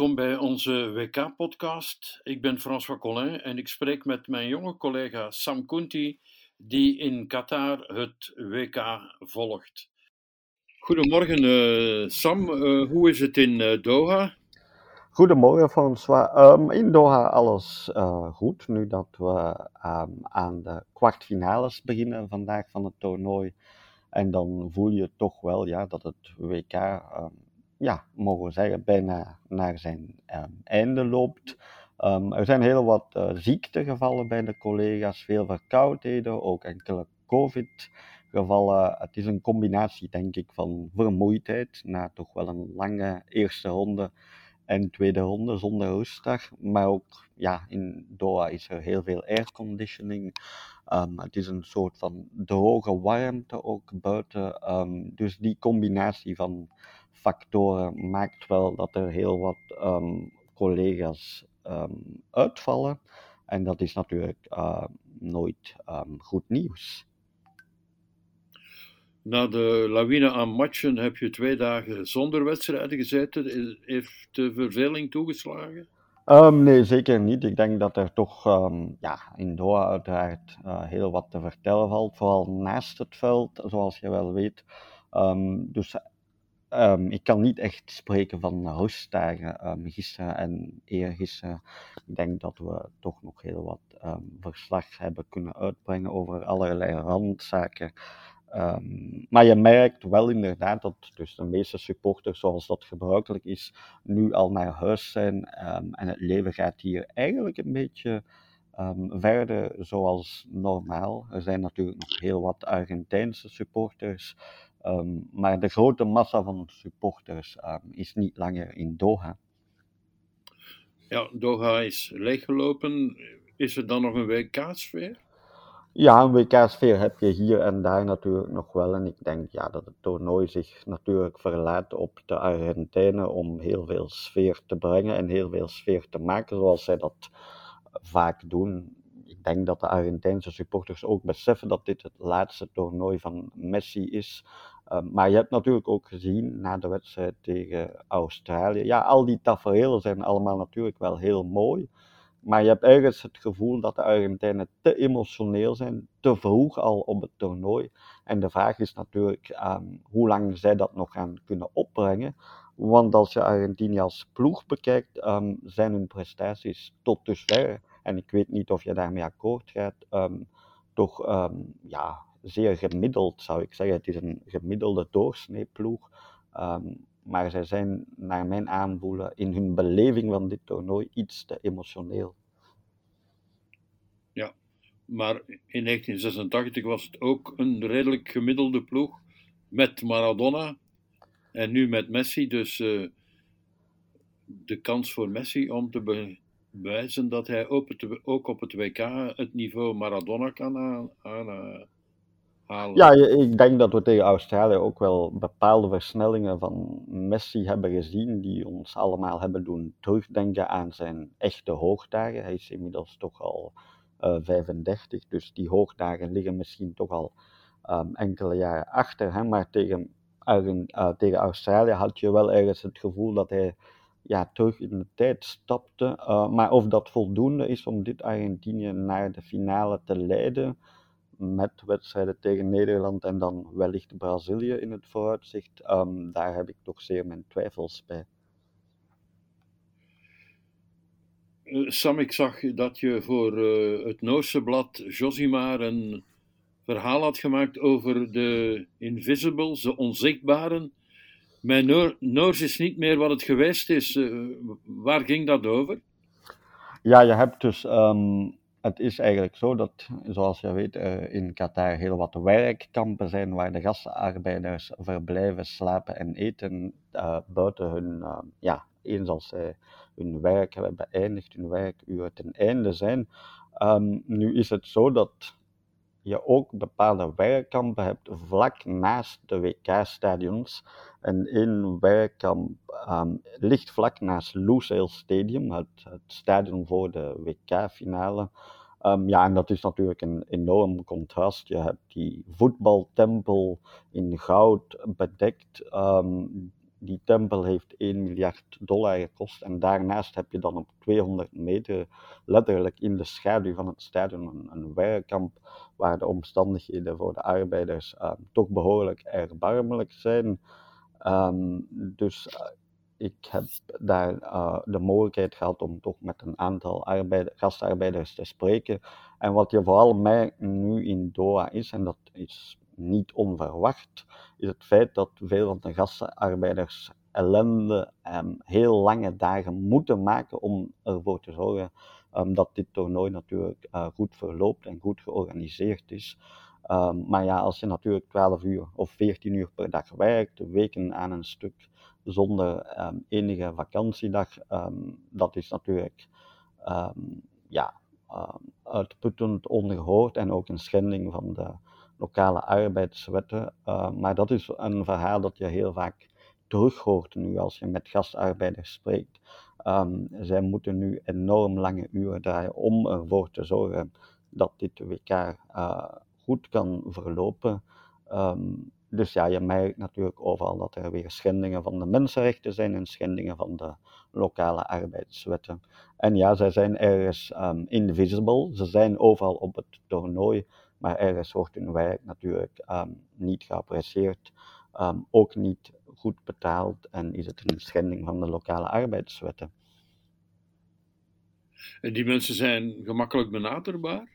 Welkom bij onze WK-podcast. Ik ben François Collin en ik spreek met mijn jonge collega Sam Kunti, die in Qatar het WK volgt. Goedemorgen uh, Sam, uh, hoe is het in uh, Doha? Goedemorgen François. Um, in Doha alles goed, nu dat we um, aan de kwartfinales beginnen vandaag van het toernooi. En dan voel je toch wel ja, dat het WK um, ja, mogen we zeggen, bijna naar zijn um, einde loopt. Um, er zijn heel wat uh, ziektegevallen bij de collega's, veel verkoudheden, ook enkele COVID-gevallen. Het is een combinatie, denk ik, van vermoeidheid na toch wel een lange eerste ronde en tweede ronde zonder rustdag. Maar ook ja, in Doha is er heel veel airconditioning. Um, het is een soort van droge warmte ook buiten. Um, dus die combinatie van factoren maakt wel dat er heel wat um, collega's uitvallen. En dat is natuurlijk uh, nooit goed nieuws. Na de lawine aan matchen heb je twee dagen zonder wedstrijden gezeten. Heeft de verveling toegeslagen? Um, nee, zeker niet. Ik denk dat er toch um, ja, in Doha uiteraard uh, heel wat te vertellen valt, vooral naast het veld, zoals je wel weet. Um, dus ik kan niet echt spreken van rustdagen gisteren en eergisteren. Ik denk dat we toch nog heel wat verslag hebben kunnen uitbrengen over allerlei randzaken. Maar je merkt wel inderdaad dat dus de meeste supporters, zoals dat gebruikelijk is, nu al naar huis zijn. en het leven gaat hier eigenlijk een beetje verder zoals normaal. Er zijn natuurlijk nog heel wat Argentijnse supporters maar de grote massa van supporters is niet langer in Doha. Ja, Doha is leeggelopen. Is er dan nog een WK-sfeer? Ja, een WK-sfeer heb je hier en daar natuurlijk nog wel. En ik denk ja, dat het toernooi zich natuurlijk verlaat op de Argentijnen om heel veel sfeer te brengen en heel veel sfeer te maken, zoals zij dat vaak doen. Ik denk dat de Argentijnse supporters ook beseffen dat dit het laatste toernooi van Messi is. Um, maar je hebt natuurlijk ook gezien na de wedstrijd tegen Australië. Ja, al die tafereelen zijn allemaal natuurlijk wel heel mooi. Maar je hebt ergens het gevoel dat de Argentijnen te emotioneel zijn, te vroeg al op het toernooi. En de vraag is natuurlijk um, hoe lang zij dat nog gaan kunnen opbrengen. Want als je Argentinië als ploeg bekijkt, um, zijn hun prestaties tot dusver, en ik weet niet of je daarmee akkoord gaat, um, toch ja, zeer gemiddeld, zou ik zeggen. Het is een gemiddelde doorsneeploeg. Um, maar zij zijn, naar mijn aanvoelen, in hun beleving van dit toernooi iets te emotioneel. Ja, maar in 1986 was het ook een redelijk gemiddelde ploeg met Maradona en nu met Messi. Dus uh, de kans voor Messi om te bewijzen dat hij ook op het WK het niveau Maradona kan aan, aan ja, ik denk dat we tegen Australië ook wel bepaalde versnellingen van Messi hebben gezien, die ons allemaal hebben doen terugdenken aan zijn echte hoogdagen. Hij is inmiddels toch al uh, eh, 35, dus die hoogdagen liggen misschien toch al um, enkele jaren achter. Maar tegen, uh, tegen Australië had je wel ergens het gevoel dat hij ja, terug in de tijd stapte. Uh, maar of dat voldoende is om dit Argentinië naar de finale te leiden met wedstrijden tegen Nederland en dan wellicht Brazilië in het vooruitzicht, um, daar heb ik toch zeer mijn twijfels bij. Uh, Sam, ik zag dat je voor uh, het Noorse blad Josimar een verhaal had gemaakt over de Invisibles, de onzichtbaren. Mijn Noor Noors is niet meer wat het geweest is. Uh, waar ging dat over? Ja, je hebt dus um, het is eigenlijk zo dat, zoals je weet, er in Qatar heel wat werkkampen zijn waar de gastarbeiders verblijven, slapen en eten uh, buiten hun, uh, ja, eens als zij hun werk hebben beëindigd, hun werkuren ten einde zijn. Um, nu is het zo dat je ook bepaalde werkkampen hebt vlak naast de WK-stadions. En één werkkamp um, ligt vlak naast Lusail Stadium, het, stadion voor de WK-finale. Um, ja, en dat is natuurlijk een enorm contrast. Je hebt die voetbaltempel in goud bedekt, um, die tempel heeft 1 miljard dollar gekost. En daarnaast heb je dan op 200 meter, letterlijk in de schaduw van het stadion, een, werkkamp waar de omstandigheden voor de arbeiders uh, toch behoorlijk erbarmelijk zijn. Um, dus uh, ik heb daar uh, de mogelijkheid gehad om toch met een aantal arbeider, gastarbeiders te spreken. En wat je vooral merkt nu in Doha is, en dat is niet onverwacht, is het feit dat veel van de gastarbeiders ellende en heel lange dagen moeten maken om ervoor te zorgen um, dat dit toernooi natuurlijk uh, goed verloopt en goed georganiseerd is. Um, maar ja, als je natuurlijk 12 uur of 14 uur per dag werkt, weken aan een stuk zonder um, enige vakantiedag, dat is natuurlijk ja, uitputtend ongehoord en ook een schending van de lokale arbeidswetten. Uh, maar dat is een verhaal dat je heel vaak terughoort nu als je met gastarbeiders spreekt. Um, zij moeten nu enorm lange uren draaien om ervoor te zorgen dat dit WK uh, goed kan verlopen. Um, dus ja, je merkt natuurlijk overal dat er weer schendingen van de mensenrechten zijn en schendingen van de lokale arbeidswetten. En ja, zij zijn ergens um, invisible, ze zijn overal op het toernooi, maar ergens wordt hun werk natuurlijk um, niet geapprecieerd, um, ook niet goed betaald en is het een schending van de lokale arbeidswetten. En die mensen zijn gemakkelijk benaderbaar?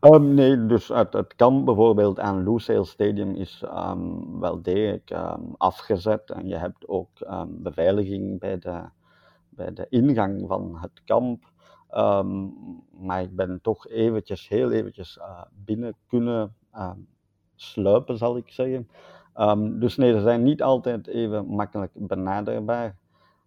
Um, nee, dus het, het kan bijvoorbeeld aan Lucille Stadium is um, wel degelijk um, afgezet en je hebt ook beveiliging bij de, bij de ingang van het kamp. Um, maar ik ben toch eventjes, heel eventjes uh, binnen kunnen uh, sluipen, zal ik zeggen. Um, dus nee, ze zijn niet altijd even makkelijk benaderbaar.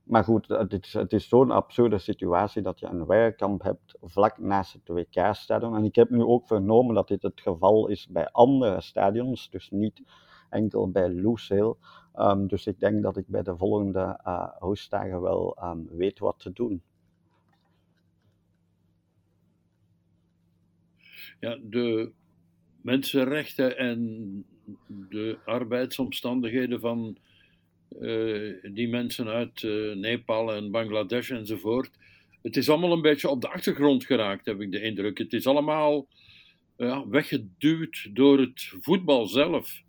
Maar goed, het is, het is zo'n absurde situatie dat je een werkkamp hebt vlak naast het WK-stadion. En ik heb nu ook vernomen dat dit het geval is bij andere stadions, dus niet enkel bij Lucille. Um, dus ik denk dat ik bij de volgende uh, wel weet wat te doen. Ja, de mensenrechten en de arbeidsomstandigheden van uh, die mensen uit uh, Nepal en Bangladesh enzovoort. Het is allemaal een beetje op de achtergrond geraakt, heb ik de indruk. Het is allemaal uh, weggeduwd door het voetbal zelf.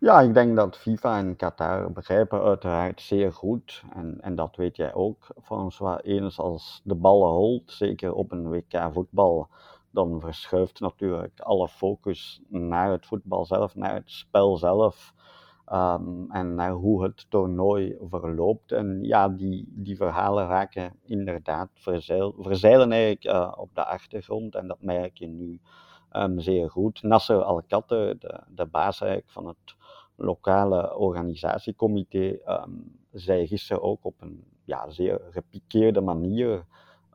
Ja, ik denk dat FIFA en Qatar begrijpen uiteraard zeer goed, en, en dat weet jij ook, François, eens als de ballen holt, zeker op een WK voetbal, dan verschuift natuurlijk alle focus naar het voetbal zelf, naar het spel zelf. Um, en naar hoe het toernooi verloopt. En ja, die, die verhalen raken inderdaad verzeil, verzeilen eigenlijk uh, op de achtergrond. En dat merk je nu um, zeer goed. Nasser Al-Katte, de, de baas eigenlijk van het lokale organisatiecomité, um, zei gisteren ook op een ja, zeer gepikeerde manier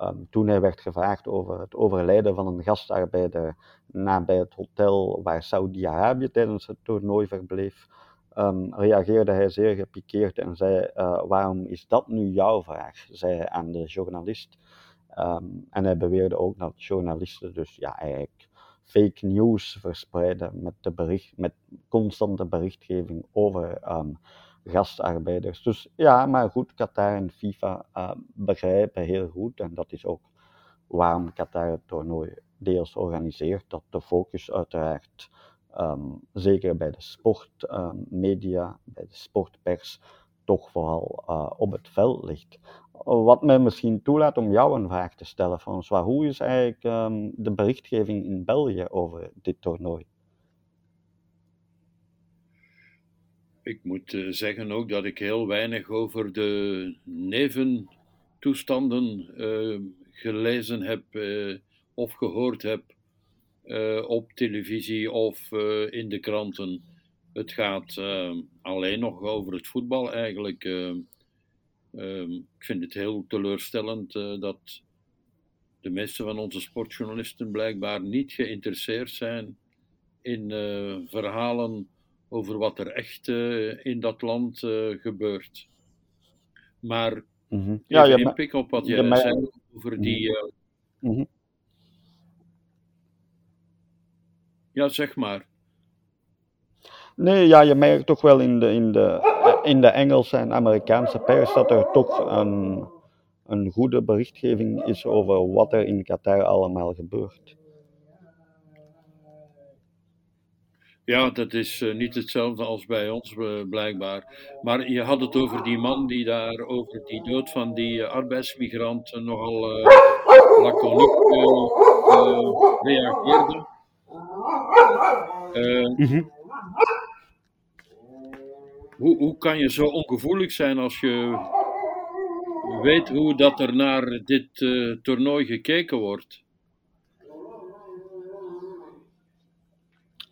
Um, toen hij werd gevraagd over het overlijden van een gastarbeider nabij het hotel waar Saudi-Arabië tijdens het toernooi verbleef, um, reageerde hij zeer gepikeerd en zei: uh, Waarom is dat nu jouw vraag? zei hij aan de journalist. Um, en hij beweerde ook dat journalisten dus ja, eigenlijk fake news verspreiden met, de bericht, met constante berichtgeving over gastarbeiders. Dus ja, maar goed, Qatar en FIFA uh, begrijpen heel goed, en dat is ook waarom Qatar het toernooi deels organiseert, dat de focus uiteraard, um, zeker bij de sportmedia, um, bij de sportpers, toch vooral uh, op het veld ligt. Wat mij misschien toelaat om jou een vraag te stellen, François. Hoe is eigenlijk um, de berichtgeving in België over dit toernooi? Ik moet uh, zeggen ook dat ik heel weinig over de neventoestanden uh, gelezen heb uh, of gehoord heb op televisie of in de kranten. Het gaat alleen nog over het voetbal eigenlijk. Um, ik vind het heel teleurstellend dat de meeste van onze sportjournalisten blijkbaar niet geïnteresseerd zijn in verhalen over wat er echt uh, in dat land uh, gebeurt. Maar mm -hmm. ja, ja, pik op wat jij ja, zei over die. Uh... Mm -hmm. Ja, zeg maar. Nee, ja, je merkt toch wel in de, in de, in de Engelse en Amerikaanse pers dat er toch een, een goede berichtgeving is over wat er in Qatar allemaal gebeurt. Ja, dat is uh, niet hetzelfde als bij ons uh, blijkbaar. Maar je had het over die man die daar over die dood van die uh, arbeidsmigrant nogal laconiek reageerde. Mm -hmm. hoe, hoe kan je zo ongevoelig zijn als je weet hoe dat er naar dit toernooi gekeken wordt?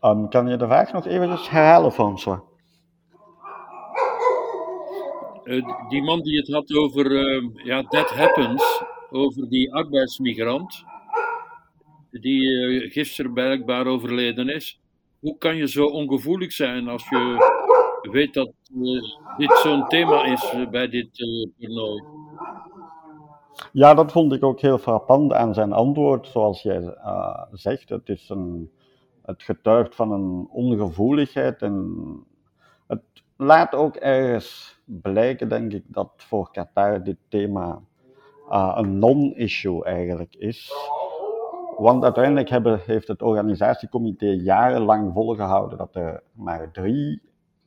Um, kan je de vraag nog even herhalen, François? Uh, die man die het had over, uh, ja, that happens, over die arbeidsmigrant, die uh, gisteren blijkbaar overleden is. Hoe kan je zo ongevoelig zijn als je weet dat dit zo'n thema is bij dit toernooi? Ja, dat vond ik ook heel frappant aan zijn antwoord. Zoals jij zegt, het is een het getuigt van een ongevoeligheid en het laat ook ergens blijken, denk ik, dat voor Qatar dit thema uh, een non-issue eigenlijk is. Want uiteindelijk heeft het organisatiecomité jarenlang volgehouden dat er maar drie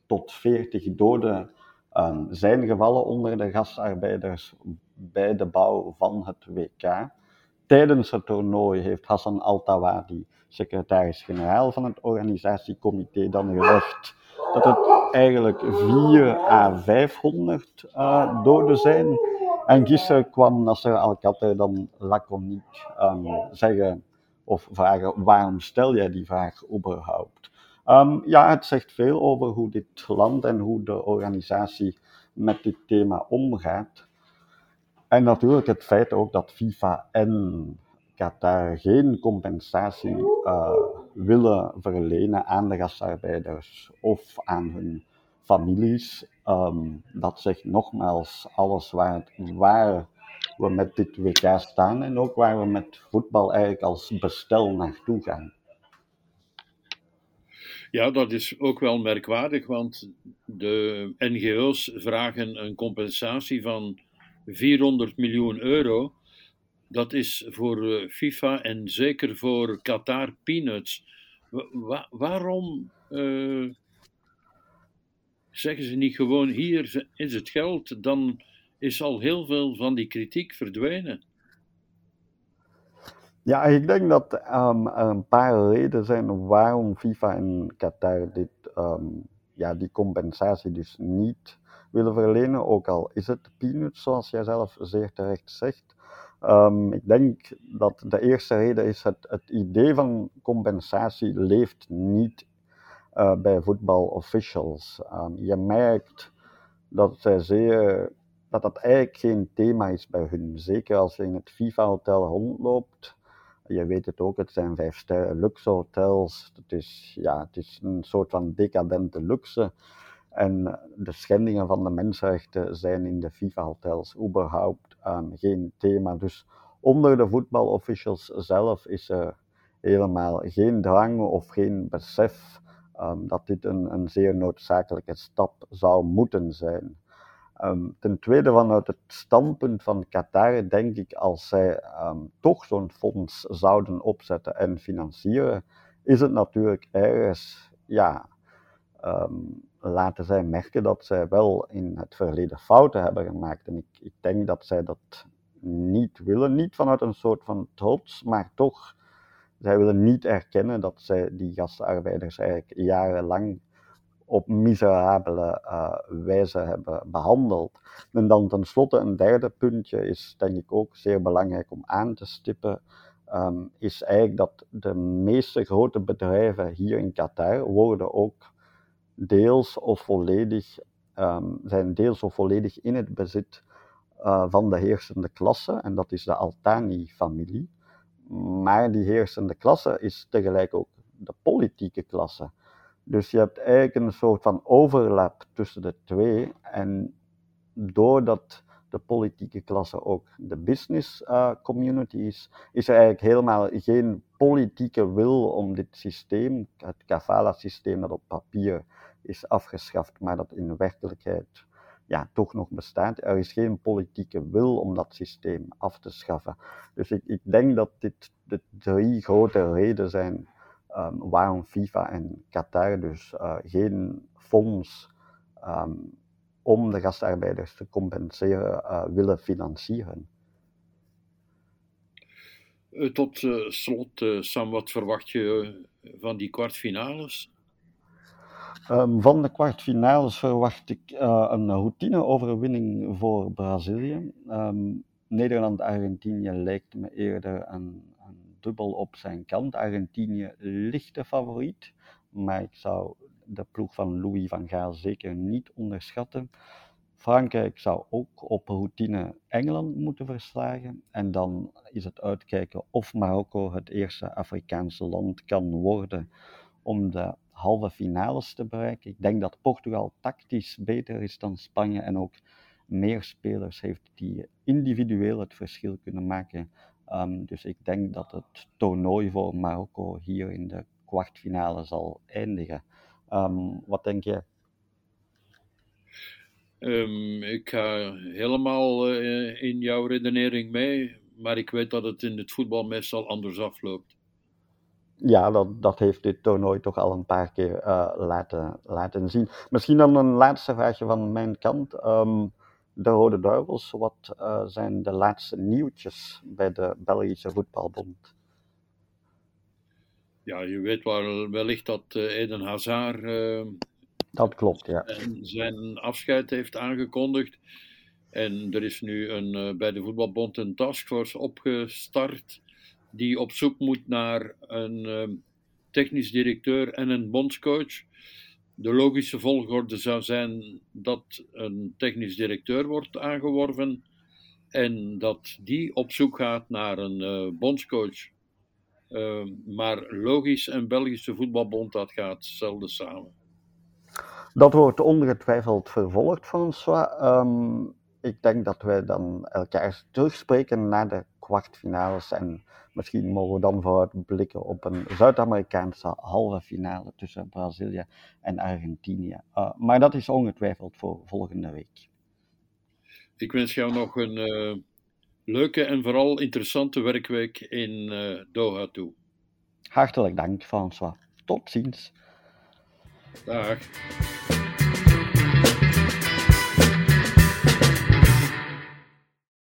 tot veertig doden uh, zijn gevallen onder de gastarbeiders bij de bouw van het WK. Tijdens het toernooi heeft Hassan Al-Tawadi secretaris-generaal van het organisatiecomité, dan gezegd dat het eigenlijk 4 à 500 uh, doden zijn. En gisteren kwam Nasser Al-Khater dan laconiek um, zeggen of vragen: waarom stel jij die vraag überhaupt? Um, ja, het zegt veel over hoe dit land en hoe de organisatie met dit thema omgaat. En natuurlijk het feit ook dat FIFA en Qatar geen compensatie uh, willen verlenen aan de gastarbeiders of aan hun families. Um, dat zegt nogmaals alles waar, waar we met dit WK staan en ook waar we met voetbal eigenlijk als bestel naartoe gaan. Ja, dat is ook wel merkwaardig, want de NGO's vragen een compensatie van 400 miljoen euro dat is voor eh, FIFA en zeker voor Qatar peanuts. waarom uh, zeggen ze niet gewoon: hier is het geld, dan is al heel veel van die kritiek verdwenen? Ja, ik denk dat um, een paar redenen zijn waarom FIFA en Qatar dit, um, ja, die compensatie dus niet willen verlenen. Ook al is het peanuts, zoals jij zelf zeer terecht zegt. Um, ik denk dat de eerste reden is het, het idee van compensatie leeft niet uh, bij voetbalofficials. Um, je merkt dat zij zeer, dat dat eigenlijk geen thema is bij hun. Zeker als je in het FIFA-hotel rondloopt. Je weet het ook, het zijn vijf sterren luxe hotels. Het is, ja, het is een soort van decadente luxe. En de schendingen van de mensenrechten zijn in de FIFA-hotels überhaupt um, geen thema. Dus onder de voetbalofficials zelf is er helemaal geen drang of geen besef um, dat dit een, een, zeer noodzakelijke stap zou moeten zijn. Um, ten tweede, vanuit het standpunt van Qatar, denk ik, als zij toch zo'n fonds zouden opzetten en financieren, is het natuurlijk ergens, ja, laten zij merken dat zij wel in het verleden fouten hebben gemaakt. En ik, ik denk dat zij dat niet willen, niet vanuit een soort van trots, maar toch, zij willen niet erkennen dat zij die gastarbeiders eigenlijk jarenlang op miserabele uh, wijze hebben behandeld. En dan tenslotte een derde puntje is denk ik ook zeer belangrijk om aan te stippen, um, is eigenlijk dat de meeste grote bedrijven hier in Qatar worden ook deels of volledig, um, zijn deels of volledig in het bezit uh, van de heersende klasse, en dat is de Altani-familie. Maar die heersende klasse is tegelijk ook de politieke klasse. Dus je hebt eigenlijk een soort van overlap tussen de twee. En doordat de politieke klasse ook de business uh, community is, is er eigenlijk helemaal geen politieke wil om dit systeem, het kafala-systeem dat op papier is afgeschaft, maar dat in werkelijkheid ja, toch nog bestaat. Er is geen politieke wil om dat systeem af te schaffen. Dus ik, ik denk dat dit de drie grote redenen zijn um, waarom FIFA en Qatar dus uh, geen fonds um, om de gastarbeiders te compenseren uh, willen financieren. Uh, tot slot, Sam, wat verwacht je van die kwartfinales? Um, van de kwartfinales verwacht ik uh, een routineoverwinning voor Brazilië. Um, Nederland-Argentinië lijkt me eerder een, een, dubbel op zijn kant. Argentinië ligt de favoriet, maar ik zou de ploeg van Louis van Gaal zeker niet onderschatten. Frankrijk zou ook op routine Engeland moeten verslagen. En dan is het uitkijken of Marokko het eerste Afrikaanse land kan worden om de halve finales te bereiken. Ik denk dat Portugal tactisch beter is dan Spanje en ook meer spelers heeft die individueel het verschil kunnen maken. Um, dus ik denk dat het toernooi voor Marokko hier in de kwartfinale zal eindigen. Um, wat denk je? Um, ik ga helemaal uh, in jouw redenering mee, maar ik weet dat het in het voetbal meestal anders afloopt ja, dat, dat heeft dit toernooi toch al een paar keer uh, laten, laten zien. Misschien dan een laatste vraagje van mijn kant. Um, de Rode Duivels, wat uh, zijn de laatste nieuwtjes bij de Belgische Voetbalbond? Ja, je weet wel, wellicht dat uh, Eden Hazard dat klopt, ja. zijn afscheid heeft aangekondigd. En er is nu een, bij de Voetbalbond een taskforce opgestart die op zoek moet naar een ehm, technisch directeur en een bondscoach. De logische volgorde zou zijn dat een technisch directeur wordt aangeworven en dat die op zoek gaat naar een uh, bondscoach. Uh, maar logisch en Belgische voetbalbond, dat gaat zelden samen. Dat wordt ongetwijfeld vervolgd, François. Um, ik denk dat wij dan elkaar terugspreken na de kwartfinales en Misschien mogen we dan vooruit blikken op een Zuid-Amerikaanse halve finale tussen Brazilië en Argentinië. Uh, maar dat is ongetwijfeld voor volgende week. Ik wens jou nog een uh, leuke en vooral interessante werkweek in uh, Doha toe. Hartelijk dank, François. Tot ziens. Dag.